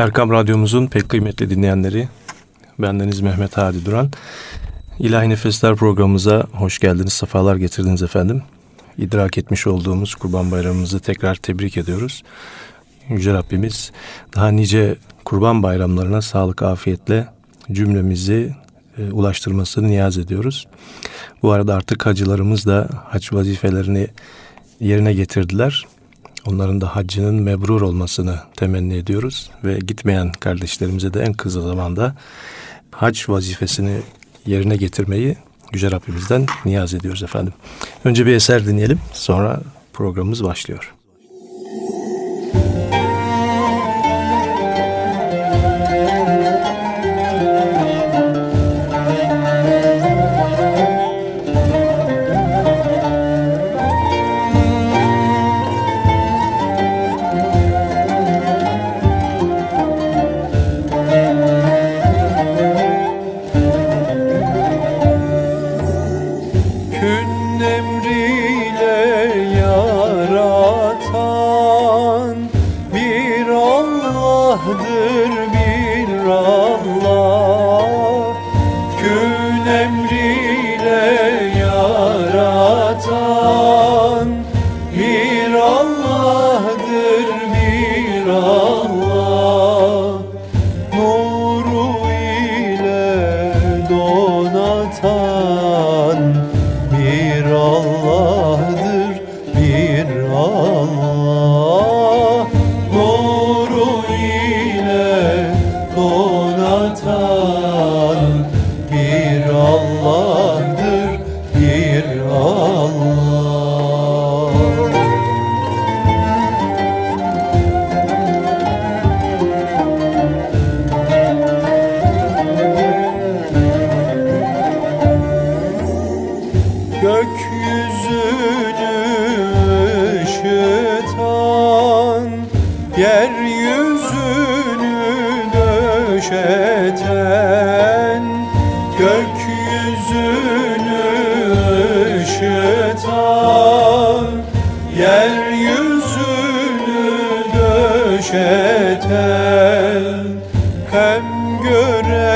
Erkam Radyomuzun pek kıymetli dinleyenleri, bendeniz Mehmet Hadi Duran. İlahi Nefesler programımıza hoş geldiniz, sefalar getirdiniz efendim. İdrak etmiş olduğumuz Kurban Bayramımızı tekrar tebrik ediyoruz. Yüce Rabbimiz daha nice Kurban Bayramlarına sağlık, afiyetle cümlemizi e, ulaştırmasını niyaz ediyoruz. Bu arada artık hacılarımız da hac vazifelerini yerine getirdiler. Onların da haccının mebrur olmasını temenni ediyoruz ve gitmeyen kardeşlerimize de en kısa zamanda hac vazifesini yerine getirmeyi Yüce Rabbimizden niyaz ediyoruz efendim. Önce bir eser dinleyelim sonra programımız başlıyor. köşete hem göre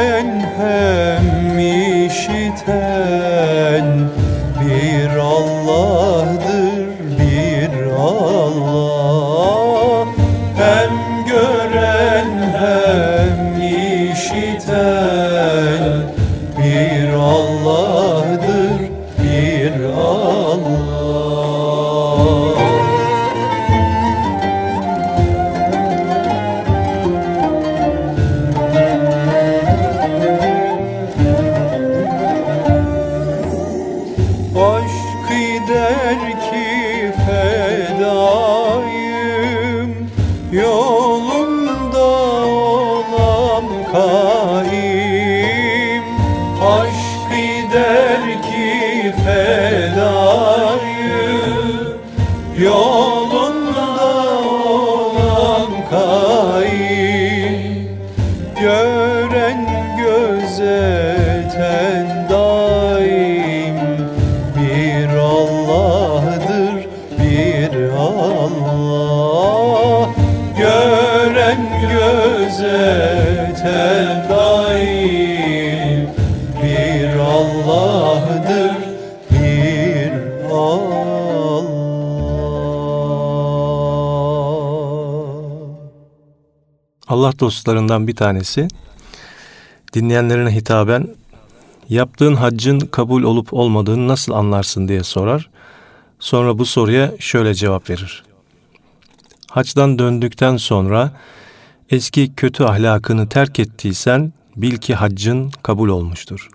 Allah dostlarından bir tanesi dinleyenlerine hitaben yaptığın haccın kabul olup olmadığını nasıl anlarsın diye sorar. Sonra bu soruya şöyle cevap verir. Haçtan döndükten sonra eski kötü ahlakını terk ettiysen bil ki haccın kabul olmuştur.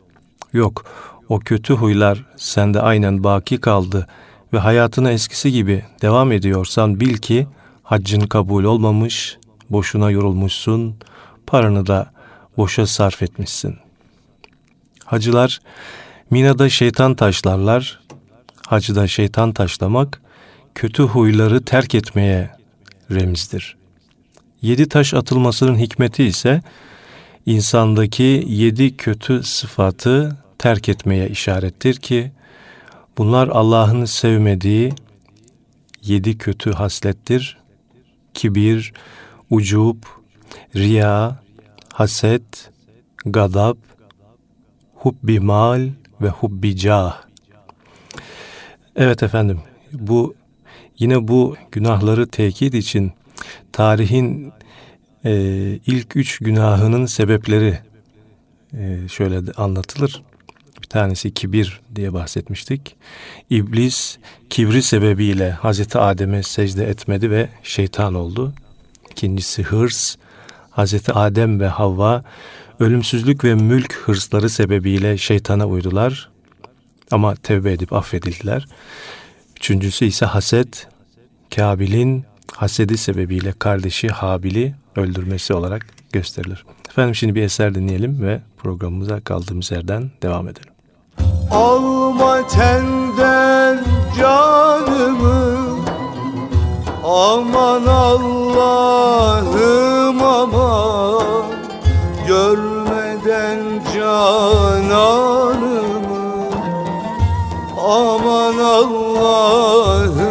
Yok, o kötü huylar sende aynen baki kaldı ve hayatına eskisi gibi devam ediyorsan bil ki haccın kabul olmamış, boşuna yorulmuşsun, paranı da boşa sarf etmişsin. Hacılar Mina'da şeytan taşlarlar, hacıda şeytan taşlamak, kötü huyları terk etmeye remizdir. Yedi taş atılmasının hikmeti ise insandaki yedi kötü sıfatı terk etmeye işarettir ki bunlar Allah'ın sevmediği yedi kötü haslettir. Kibir, ucub, riya, haset, gadab, hubbi mal ve hubbi cah. Evet efendim, bu yine bu günahları tekit için tarihin e, ilk üç günahının sebepleri e, şöyle anlatılır. Bir tanesi kibir diye bahsetmiştik. İblis kibri sebebiyle Hazreti Adem'e secde etmedi ve şeytan oldu. İkincisi hırs. Hazreti Adem ve Havva ölümsüzlük ve mülk hırsları sebebiyle şeytana uydular. Ama tevbe edip affedildiler. Üçüncüsü ise haset. Kabil'in hasedi sebebiyle kardeşi Habil'i öldürmesi olarak gösterilir. Efendim şimdi bir eser dinleyelim ve programımıza kaldığımız yerden devam edelim. Alma tenden canımı Aman Allah'ım aman Görmeden cananımı. Aman Allah'ım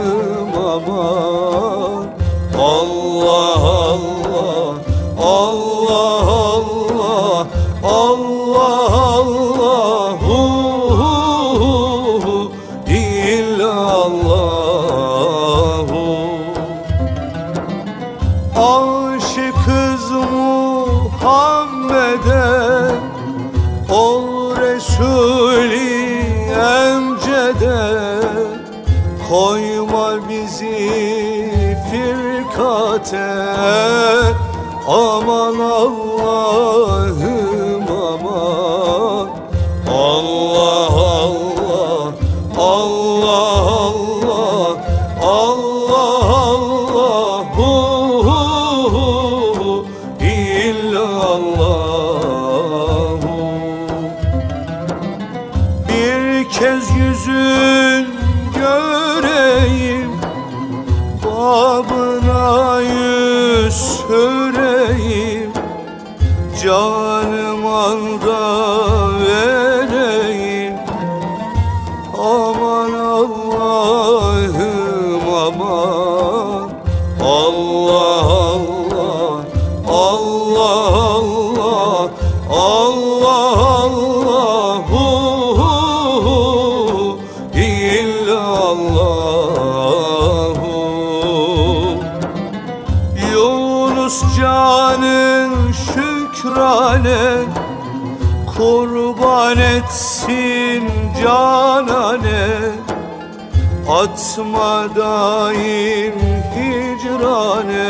canane Atma daim hicrane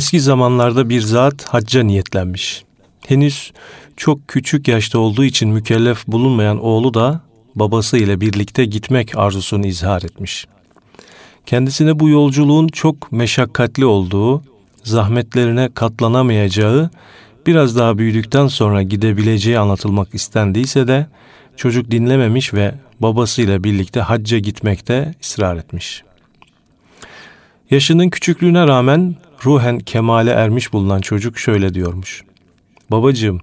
Eski zamanlarda bir zat hacca niyetlenmiş. Henüz çok küçük yaşta olduğu için mükellef bulunmayan oğlu da babası ile birlikte gitmek arzusunu izhar etmiş. Kendisine bu yolculuğun çok meşakkatli olduğu, zahmetlerine katlanamayacağı, biraz daha büyüdükten sonra gidebileceği anlatılmak istendiyse de çocuk dinlememiş ve babasıyla birlikte hacca gitmekte ısrar etmiş. Yaşının küçüklüğüne rağmen ruhen kemale ermiş bulunan çocuk şöyle diyormuş. Babacığım,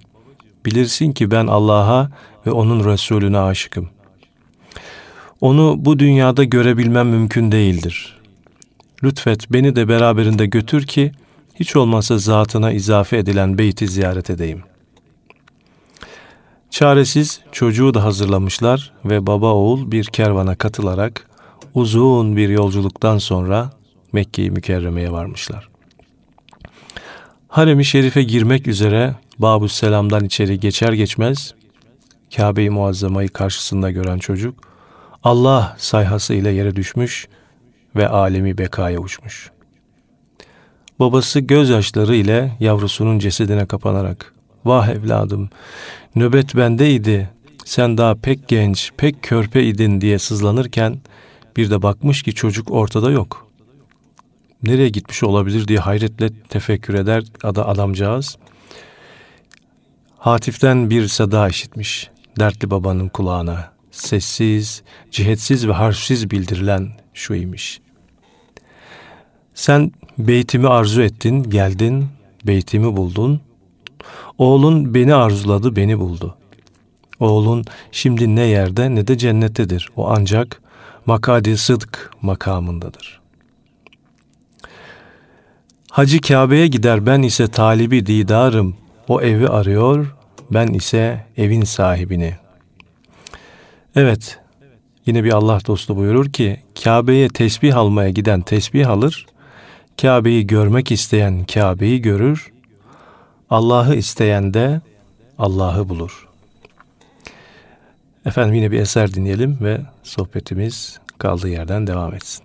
bilirsin ki ben Allah'a ve onun Resulüne aşıkım. Onu bu dünyada görebilmem mümkün değildir. Lütfet beni de beraberinde götür ki hiç olmazsa zatına izafe edilen beyti ziyaret edeyim. Çaresiz çocuğu da hazırlamışlar ve baba oğul bir kervana katılarak uzun bir yolculuktan sonra Mekke-i Mükerreme'ye varmışlar. Harem-i Şerif'e girmek üzere Babü Selam'dan içeri geçer geçmez Kabe-i Muazzama'yı karşısında gören çocuk Allah sayhası ile yere düşmüş ve alemi bekaya uçmuş. Babası gözyaşları ile yavrusunun cesedine kapanarak Vah evladım nöbet bendeydi sen daha pek genç pek körpe idin diye sızlanırken bir de bakmış ki çocuk ortada yok. Nereye gitmiş olabilir diye hayretle tefekkür eder ada adamcağız. Hatif'ten bir sada işitmiş dertli babanın kulağına. Sessiz, cihetsiz ve harfsiz bildirilen şu imiş. Sen beytimi arzu ettin, geldin, beytimi buldun. Oğlun beni arzuladı, beni buldu. Oğlun şimdi ne yerde ne de cennettedir. O ancak makadi sıdk makamındadır. Hacı Kabe'ye gider ben ise talibi didarım. O evi arıyor, ben ise evin sahibini. Evet, yine bir Allah dostu buyurur ki, Kabe'ye tesbih almaya giden tesbih alır, Kabe'yi görmek isteyen Kabe'yi görür, Allah'ı isteyen de Allah'ı bulur. Efendim yine bir eser dinleyelim ve sohbetimiz kaldığı yerden devam etsin.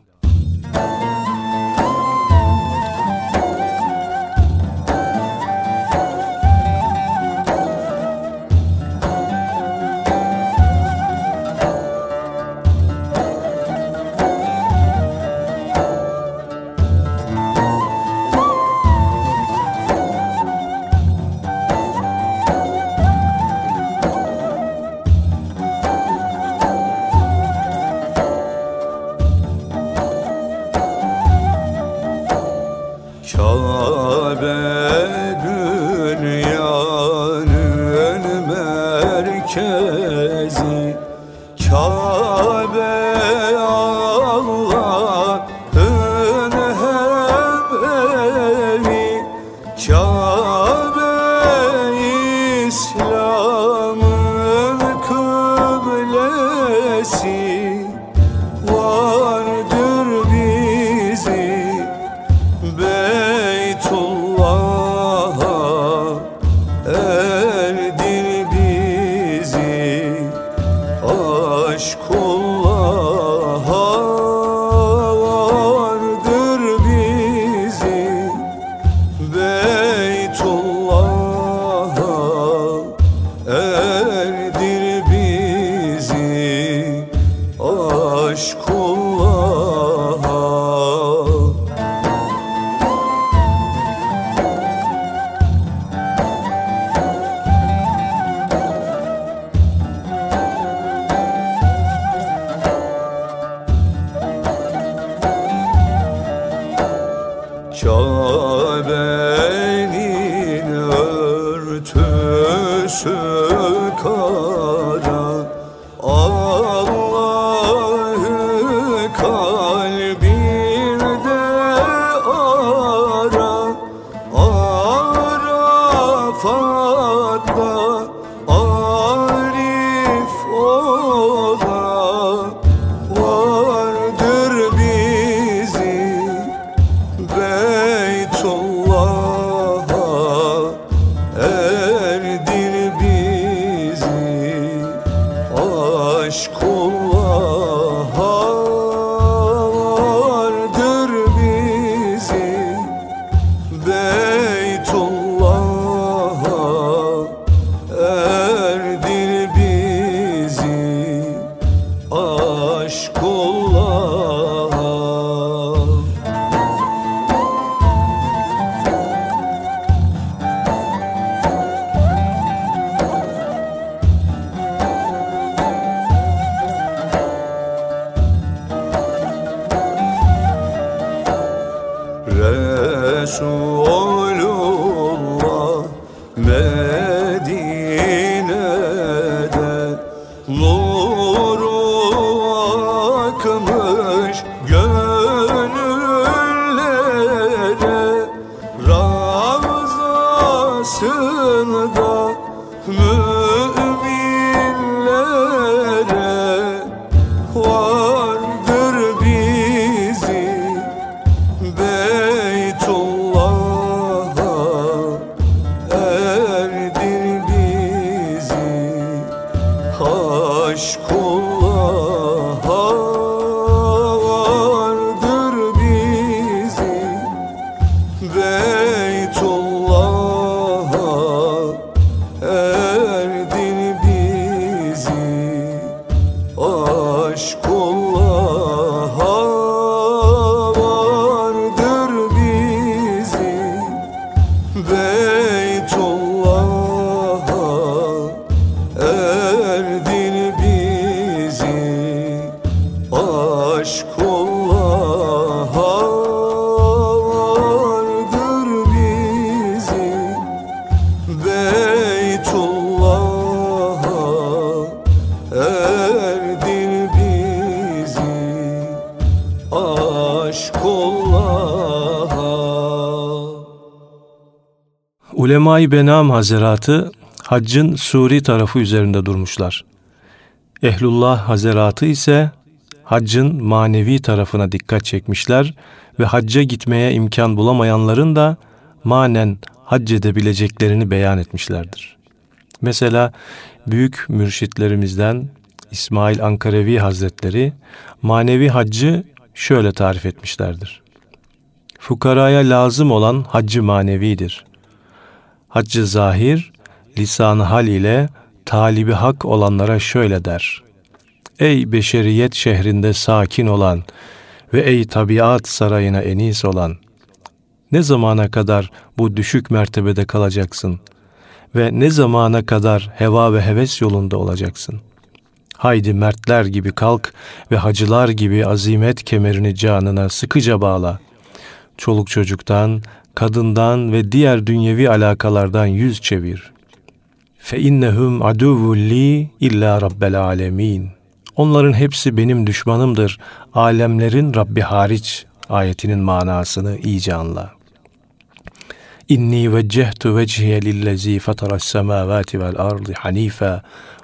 Oh. aşk olan Ulema-i Benam Hazeratı haccın suri tarafı üzerinde durmuşlar. Ehlullah Hazeratı ise haccın manevi tarafına dikkat çekmişler ve hacca gitmeye imkan bulamayanların da manen hac edebileceklerini beyan etmişlerdir. Mesela büyük mürşitlerimizden İsmail Ankarevi Hazretleri manevi haccı şöyle tarif etmişlerdir. Fukaraya lazım olan haccı manevidir. Haccı zahir, lisan hal ile talibi hak olanlara şöyle der. Ey beşeriyet şehrinde sakin olan ve ey tabiat sarayına enis olan, ne zamana kadar bu düşük mertebede kalacaksın ve ne zamana kadar heva ve heves yolunda olacaksın? Haydi mertler gibi kalk ve hacılar gibi azimet kemerini canına sıkıca bağla. Çoluk çocuktan, kadından ve diğer dünyevi alakalardan yüz çevir. Fe innehum aduvul li illa rabbel alemin. Onların hepsi benim düşmanımdır. Alemlerin Rabbi hariç ayetinin manasını iyice anla. İnni veccehtu vecihiye lillezî fataras semâvâti vel ardı hanife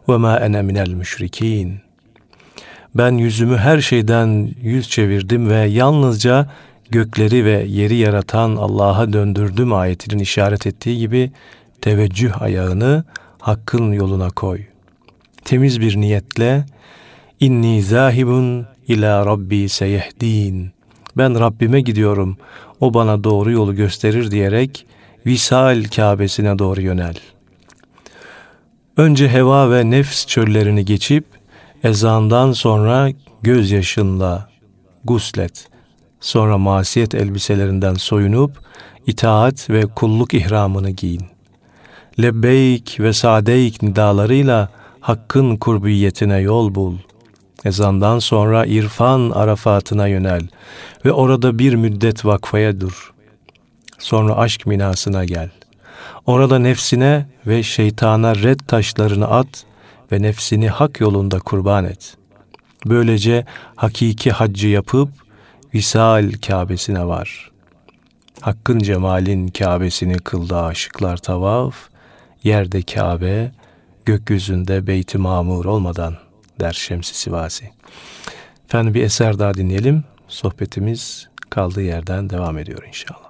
ve ma ene minel müşrikin. Ben yüzümü her şeyden yüz çevirdim ve yalnızca gökleri ve yeri yaratan Allah'a döndürdüm ayetinin işaret ettiği gibi teveccüh ayağını hakkın yoluna koy. Temiz bir niyetle inni zahibun ila rabbi seyehdin. Ben Rabbime gidiyorum. O bana doğru yolu gösterir diyerek visal Kabe'sine doğru yönel. Önce heva ve nefs çöllerini geçip ezandan sonra gözyaşınla guslet. Sonra masiyet elbiselerinden soyunup itaat ve kulluk ihramını giyin. Lebbeyk ve sadeyk nidalarıyla hakkın kurbiyetine yol bul. Ezandan sonra irfan arafatına yönel ve orada bir müddet vakfaya dur. Sonra aşk minasına gel. Orada nefsine ve şeytana red taşlarını at ve nefsini hak yolunda kurban et. Böylece hakiki haccı yapıp Visal Kabe'sine var. Hakkın cemalin Kabe'sini kıldı aşıklar tavaf, yerde Kabe, gökyüzünde Beyt-i Mamur olmadan der Şemsi Sivasi. Efendim bir eser daha dinleyelim. Sohbetimiz kaldığı yerden devam ediyor inşallah.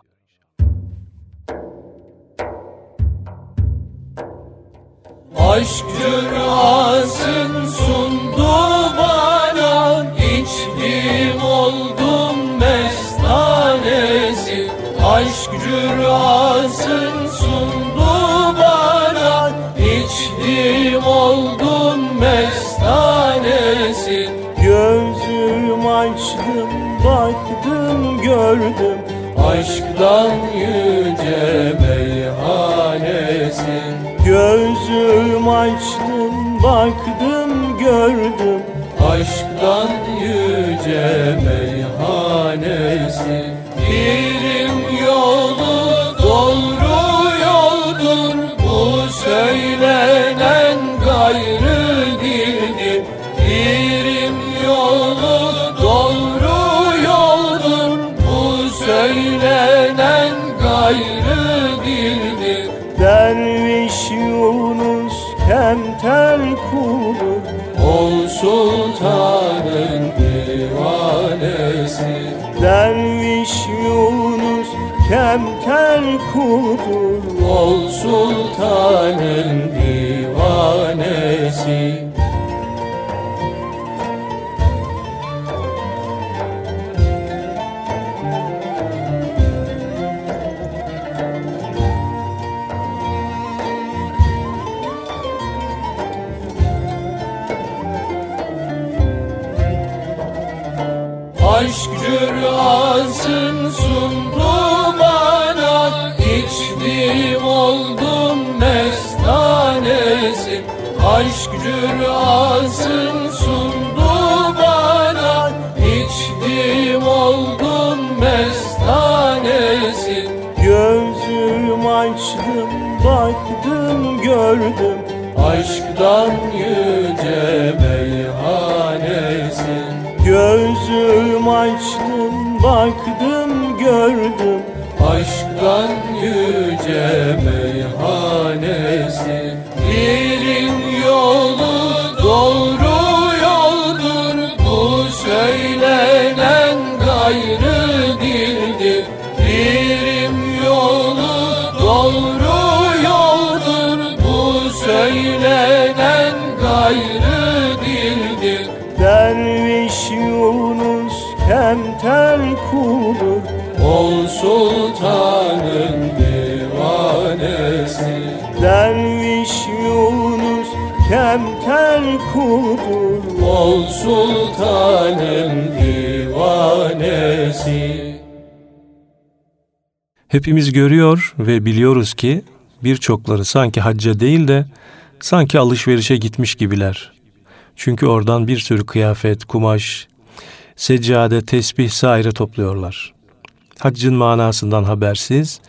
Aşk cürasın sundu bana içtim oldum mestanesi. Aşk cürasın sundu bana. İçtim oldum mestanesi. Gözüm açtım baktım gördüm. Aşktan yüce meyhanesi. Gözüm açtım baktım gördüm Aşktan yüce meyhanesi Birim yolu doğru yoldur. Bu söylenen gayrı dildir. Birim yolu doğru yoldur. Bu söylenen gayrı dildir. Derviş Yunus kemter kulu Ol divanesi Derviş Yunus kemter kuludur Ol sultanın divanesi Aşk cürasın sundu bana İçtim oldum mestanesi Aşk cürasın sundu bana İçtim oldum mestanesin Gözüm açtım baktım gördüm. Aşktan yüce meyhanesin Gözüm açtım baktım gördüm. Aşktan yüce sultanın divanesi Derviş Yunus kemter kudur Ol sultanın divanesi Hepimiz görüyor ve biliyoruz ki birçokları sanki hacca değil de sanki alışverişe gitmiş gibiler. Çünkü oradan bir sürü kıyafet, kumaş, seccade, tesbih saire topluyorlar. Haccın manasından habersiz,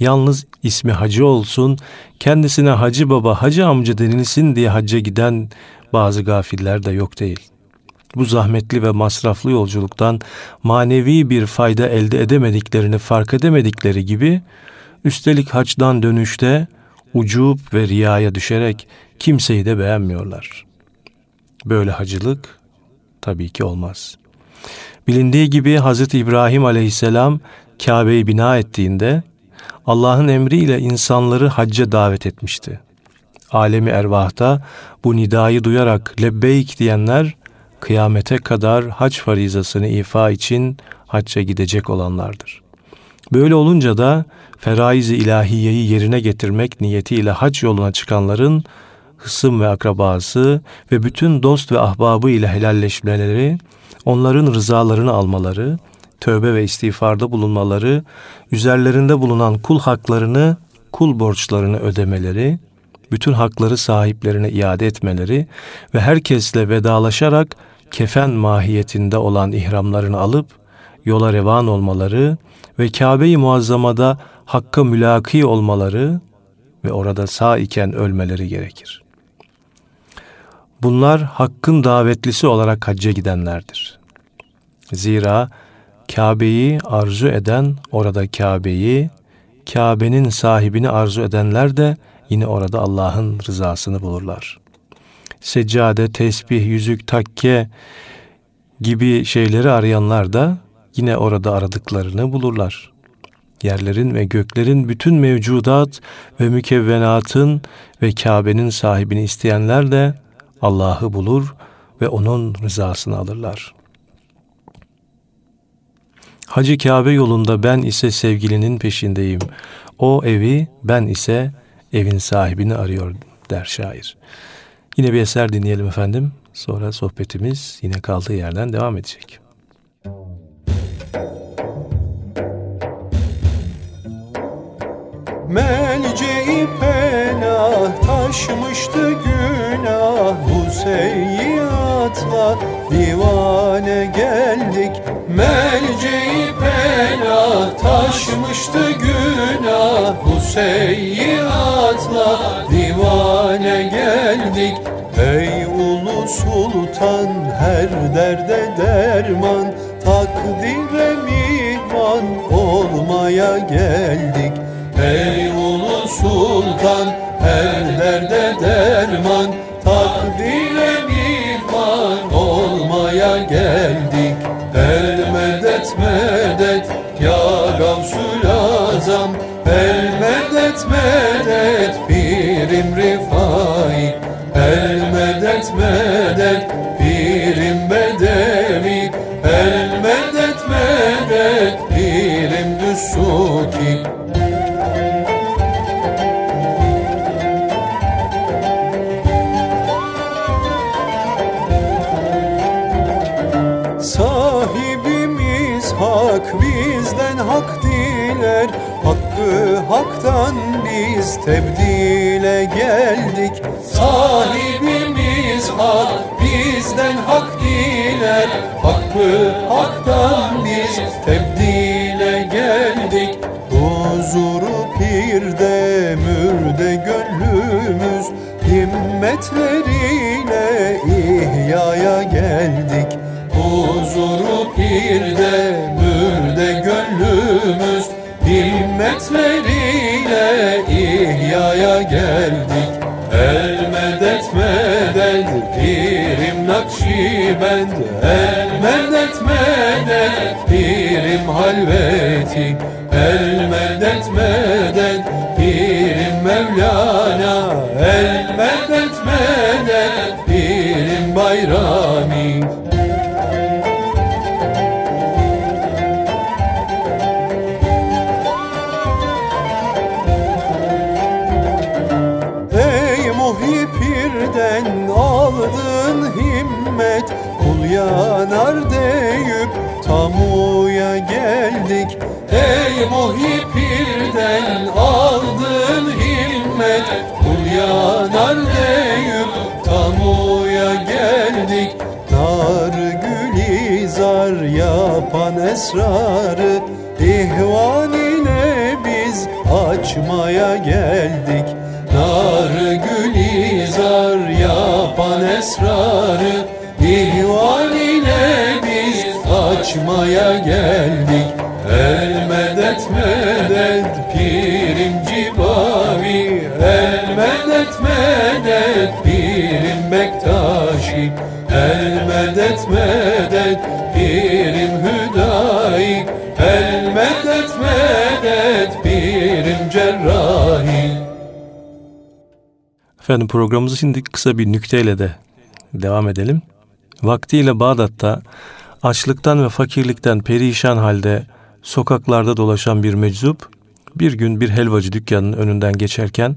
yalnız ismi hacı olsun, kendisine hacı baba, hacı amca denilsin diye hacca giden bazı gafiller de yok değil. Bu zahmetli ve masraflı yolculuktan manevi bir fayda elde edemediklerini fark edemedikleri gibi, üstelik haçtan dönüşte ucub ve riyaya düşerek kimseyi de beğenmiyorlar. Böyle hacılık tabii ki olmaz. Bilindiği gibi Hz. İbrahim aleyhisselam Kabe'yi bina ettiğinde Allah'ın emriyle insanları hacca davet etmişti. Alemi ervahta bu nidayı duyarak lebbeyk diyenler kıyamete kadar hac farizasını ifa için hacca gidecek olanlardır. Böyle olunca da feraiz-i ilahiyeyi yerine getirmek niyetiyle hac yoluna çıkanların hısım ve akrabası ve bütün dost ve ahbabı ile helalleşmeleri, onların rızalarını almaları, tövbe ve istiğfarda bulunmaları, üzerlerinde bulunan kul haklarını, kul borçlarını ödemeleri, bütün hakları sahiplerine iade etmeleri ve herkesle vedalaşarak kefen mahiyetinde olan ihramlarını alıp yola revan olmaları ve Kabe-i Muazzama'da hakka mülaki olmaları ve orada sağ iken ölmeleri gerekir. Bunlar hakkın davetlisi olarak hacca gidenlerdir. Zira Kabe'yi arzu eden orada Kabe'yi, Kabe'nin sahibini arzu edenler de yine orada Allah'ın rızasını bulurlar. Seccade, tesbih, yüzük, takke gibi şeyleri arayanlar da yine orada aradıklarını bulurlar. Yerlerin ve göklerin bütün mevcudat ve mükevvenatın ve Kabe'nin sahibini isteyenler de Allah'ı bulur ve onun rızasını alırlar. Hacı Kabe yolunda ben ise sevgilinin peşindeyim. O evi ben ise evin sahibini arıyor der şair. Yine bir eser dinleyelim efendim. Sonra sohbetimiz yine kaldığı yerden devam edecek. Melce'i penah taşmıştı günah Bu seyyiatla divane geldik Melce'i penah taşmıştı günah Bu seyyiatla divane geldik Ey ulu sultan her derde derman. Takdire mihman olmaya geldik Ey ulu sultan her derde derman Takdire mihman olmaya geldik. El medet medet ya Gavsul Azam. El medet medet pirim rifai. El medet medet pirim bedevi. El medet medet pirim düssuki haktan biz tebdile geldik. Sahibimiz hak bizden hak diler. Hakkı haktan biz tebdile geldik. Huzuru pirde mürde gönlümüz. Himmetleriyle nakşibend El medet medet pirim halveti. El medet esrarı ihvan ile biz açmaya geldik. Nar gülizar yapan esrarı ihvan ile biz açmaya geldik. El medet medet pirim cibavi. El medet medet pirim bektaşi. El medet medet Efendim programımızı şimdi kısa bir nükteyle de devam edelim. Vaktiyle Bağdat'ta açlıktan ve fakirlikten perişan halde sokaklarda dolaşan bir meczup bir gün bir helvacı dükkanının önünden geçerken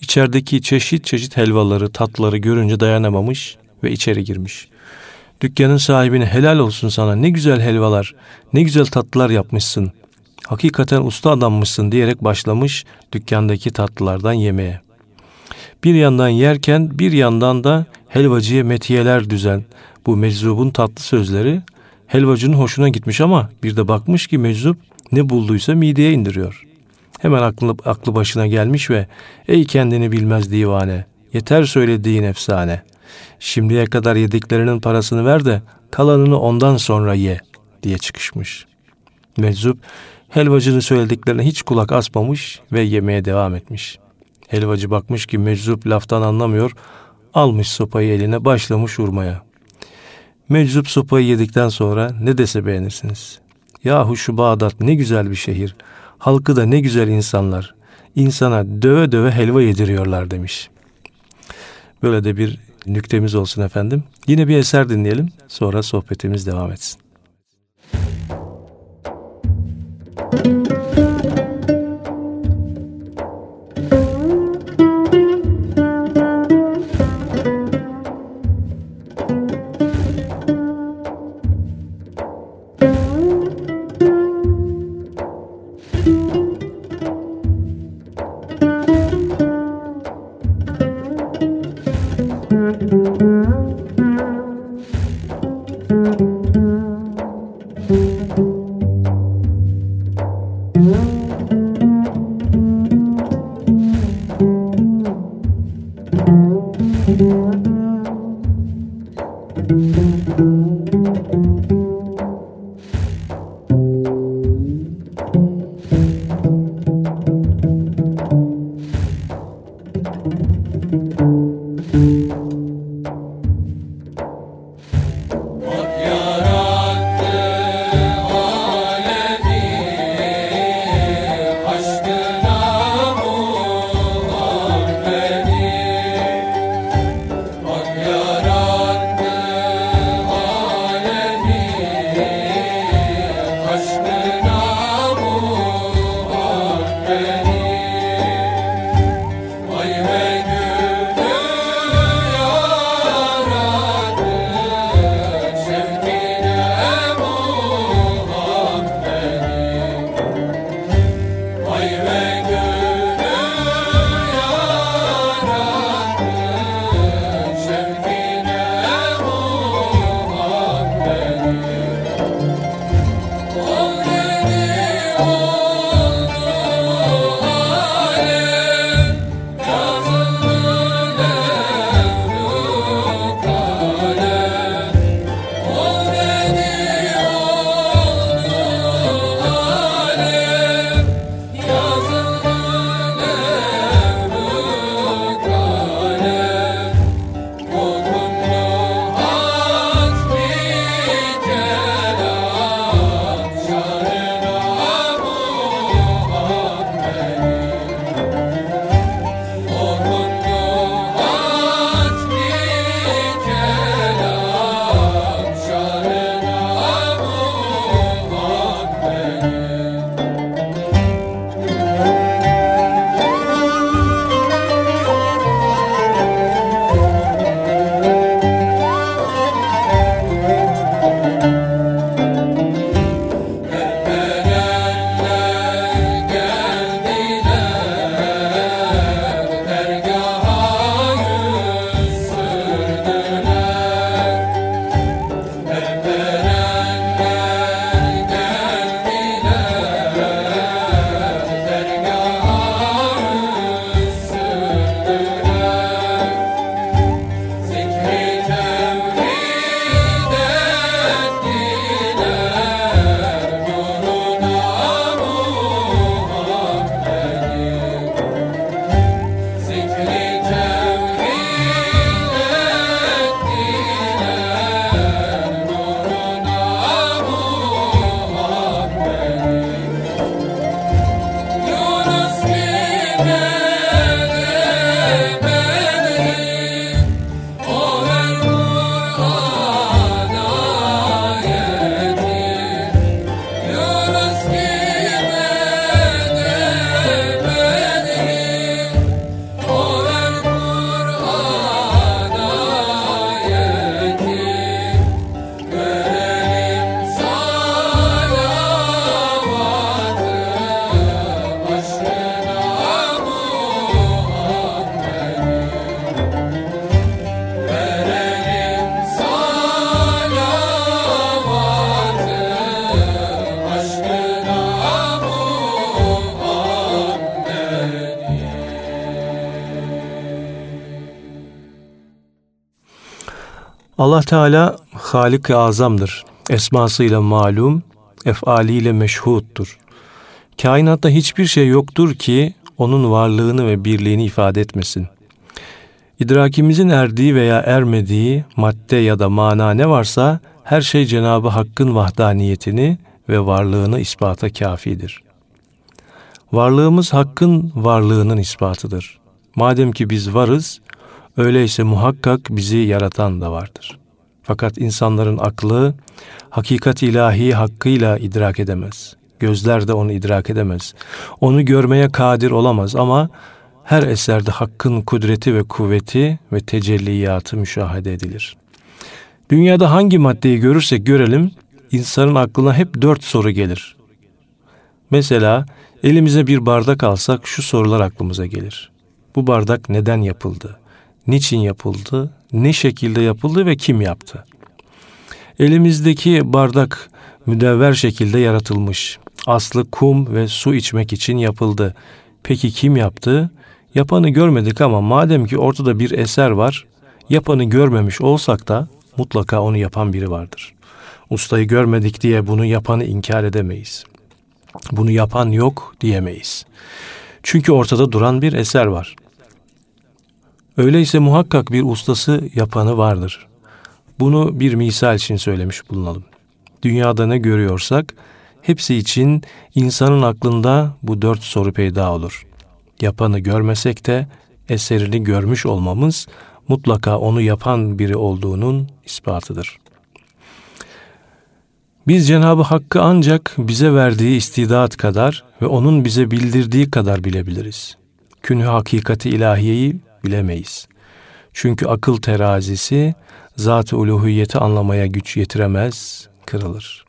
içerideki çeşit çeşit helvaları, tatları görünce dayanamamış ve içeri girmiş. Dükkanın sahibine helal olsun sana ne güzel helvalar, ne güzel tatlılar yapmışsın. Hakikaten usta adammışsın diyerek başlamış dükkandaki tatlılardan yemeye. Bir yandan yerken bir yandan da helvacıya metiyeler düzen bu meczubun tatlı sözleri helvacının hoşuna gitmiş ama bir de bakmış ki meczup ne bulduysa mideye indiriyor. Hemen aklı, aklı başına gelmiş ve ey kendini bilmez divane yeter söylediğin efsane. Şimdiye kadar yediklerinin parasını ver de kalanını ondan sonra ye diye çıkışmış. Meczup helvacının söylediklerine hiç kulak asmamış ve yemeye devam etmiş. Helvacı bakmış ki meczup laftan anlamıyor, almış sopayı eline başlamış vurmaya. Meczup sopayı yedikten sonra ne dese beğenirsiniz. Yahu şu Bağdat ne güzel bir şehir. Halkı da ne güzel insanlar. İnsana döve döve helva yediriyorlar demiş. Böyle de bir nüktemiz olsun efendim. Yine bir eser dinleyelim. Sonra sohbetimiz devam etsin. Hak Allah Teala Halik-i Azam'dır. Esmasıyla malum, efaliyle meşhuttur. Kainatta hiçbir şey yoktur ki onun varlığını ve birliğini ifade etmesin. İdrakimizin erdiği veya ermediği madde ya da mana ne varsa her şey Cenabı Hakk'ın vahdaniyetini ve varlığını ispata kafidir. Varlığımız Hakk'ın varlığının ispatıdır. Madem ki biz varız, öyleyse muhakkak bizi yaratan da vardır. Fakat insanların aklı hakikat ilahi hakkıyla idrak edemez. Gözler de onu idrak edemez. Onu görmeye kadir olamaz ama her eserde hakkın kudreti ve kuvveti ve tecelliyatı müşahede edilir. Dünyada hangi maddeyi görürsek görelim, insanın aklına hep dört soru gelir. Mesela elimize bir bardak alsak şu sorular aklımıza gelir. Bu bardak neden yapıldı? Niçin yapıldı? Ne şekilde yapıldı ve kim yaptı? Elimizdeki bardak müdevver şekilde yaratılmış. Aslı kum ve su içmek için yapıldı. Peki kim yaptı? Yapanı görmedik ama madem ki ortada bir eser var, yapanı görmemiş olsak da mutlaka onu yapan biri vardır. Ustayı görmedik diye bunu yapanı inkar edemeyiz. Bunu yapan yok diyemeyiz. Çünkü ortada duran bir eser var. Öyleyse muhakkak bir ustası yapanı vardır. Bunu bir misal için söylemiş bulunalım. Dünyada ne görüyorsak hepsi için insanın aklında bu dört soru peyda olur. Yapanı görmesek de eserini görmüş olmamız mutlaka onu yapan biri olduğunun ispatıdır. Biz Cenab-ı Hakk'ı ancak bize verdiği istidat kadar ve onun bize bildirdiği kadar bilebiliriz. Künhü hakikati ilahiyeyi bilemeyiz. Çünkü akıl terazisi zat-ı uluhiyeti anlamaya güç yetiremez, kırılır.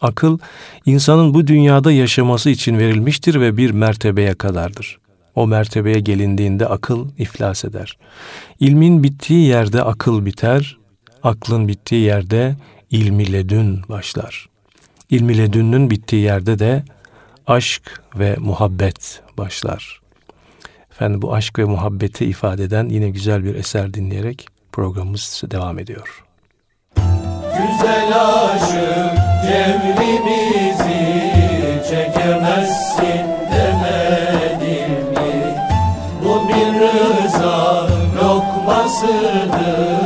Akıl insanın bu dünyada yaşaması için verilmiştir ve bir mertebeye kadardır. O mertebeye gelindiğinde akıl iflas eder. İlmin bittiği yerde akıl biter, aklın bittiği yerde ilmi ledün başlar. İlmi ledünün bittiği yerde de aşk ve muhabbet başlar. Efendim bu aşk ve muhabbeti ifade eden yine güzel bir eser dinleyerek programımız devam ediyor. Güzel aşık cemrimizi çekemezsin demedim mi? Bu bir rıza lokmasıdır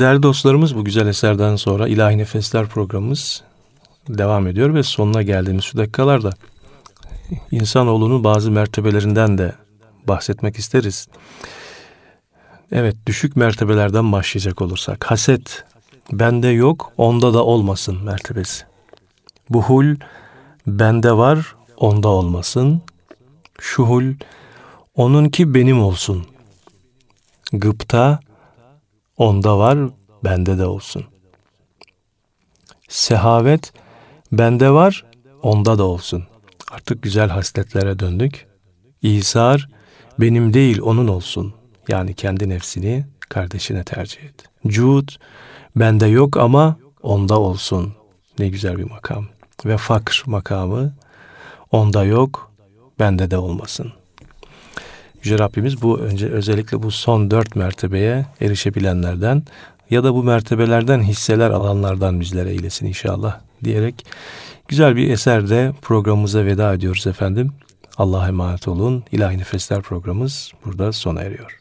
Değerli dostlarımız bu güzel eserden sonra İlahi Nefesler programımız devam ediyor ve sonuna geldiğimiz şu dakikalarda insanoğlunun bazı mertebelerinden de bahsetmek isteriz. Evet düşük mertebelerden başlayacak olursak haset bende yok onda da olmasın mertebesi. Buhul bende var onda olmasın. Şuhul onunki benim olsun. Gıpta onda var bende de olsun. Sehavet bende var onda da olsun. Artık güzel hasletlere döndük. İsar benim değil onun olsun. Yani kendi nefsini kardeşine tercih et. Cud bende yok ama onda olsun. Ne güzel bir makam. Ve fakr makamı onda yok bende de olmasın. Yüce Rabbimiz bu önce özellikle bu son dört mertebeye erişebilenlerden ya da bu mertebelerden hisseler alanlardan bizlere eylesin inşallah diyerek güzel bir eserde programımıza veda ediyoruz efendim. Allah'a emanet olun. İlahi Nefesler programımız burada sona eriyor.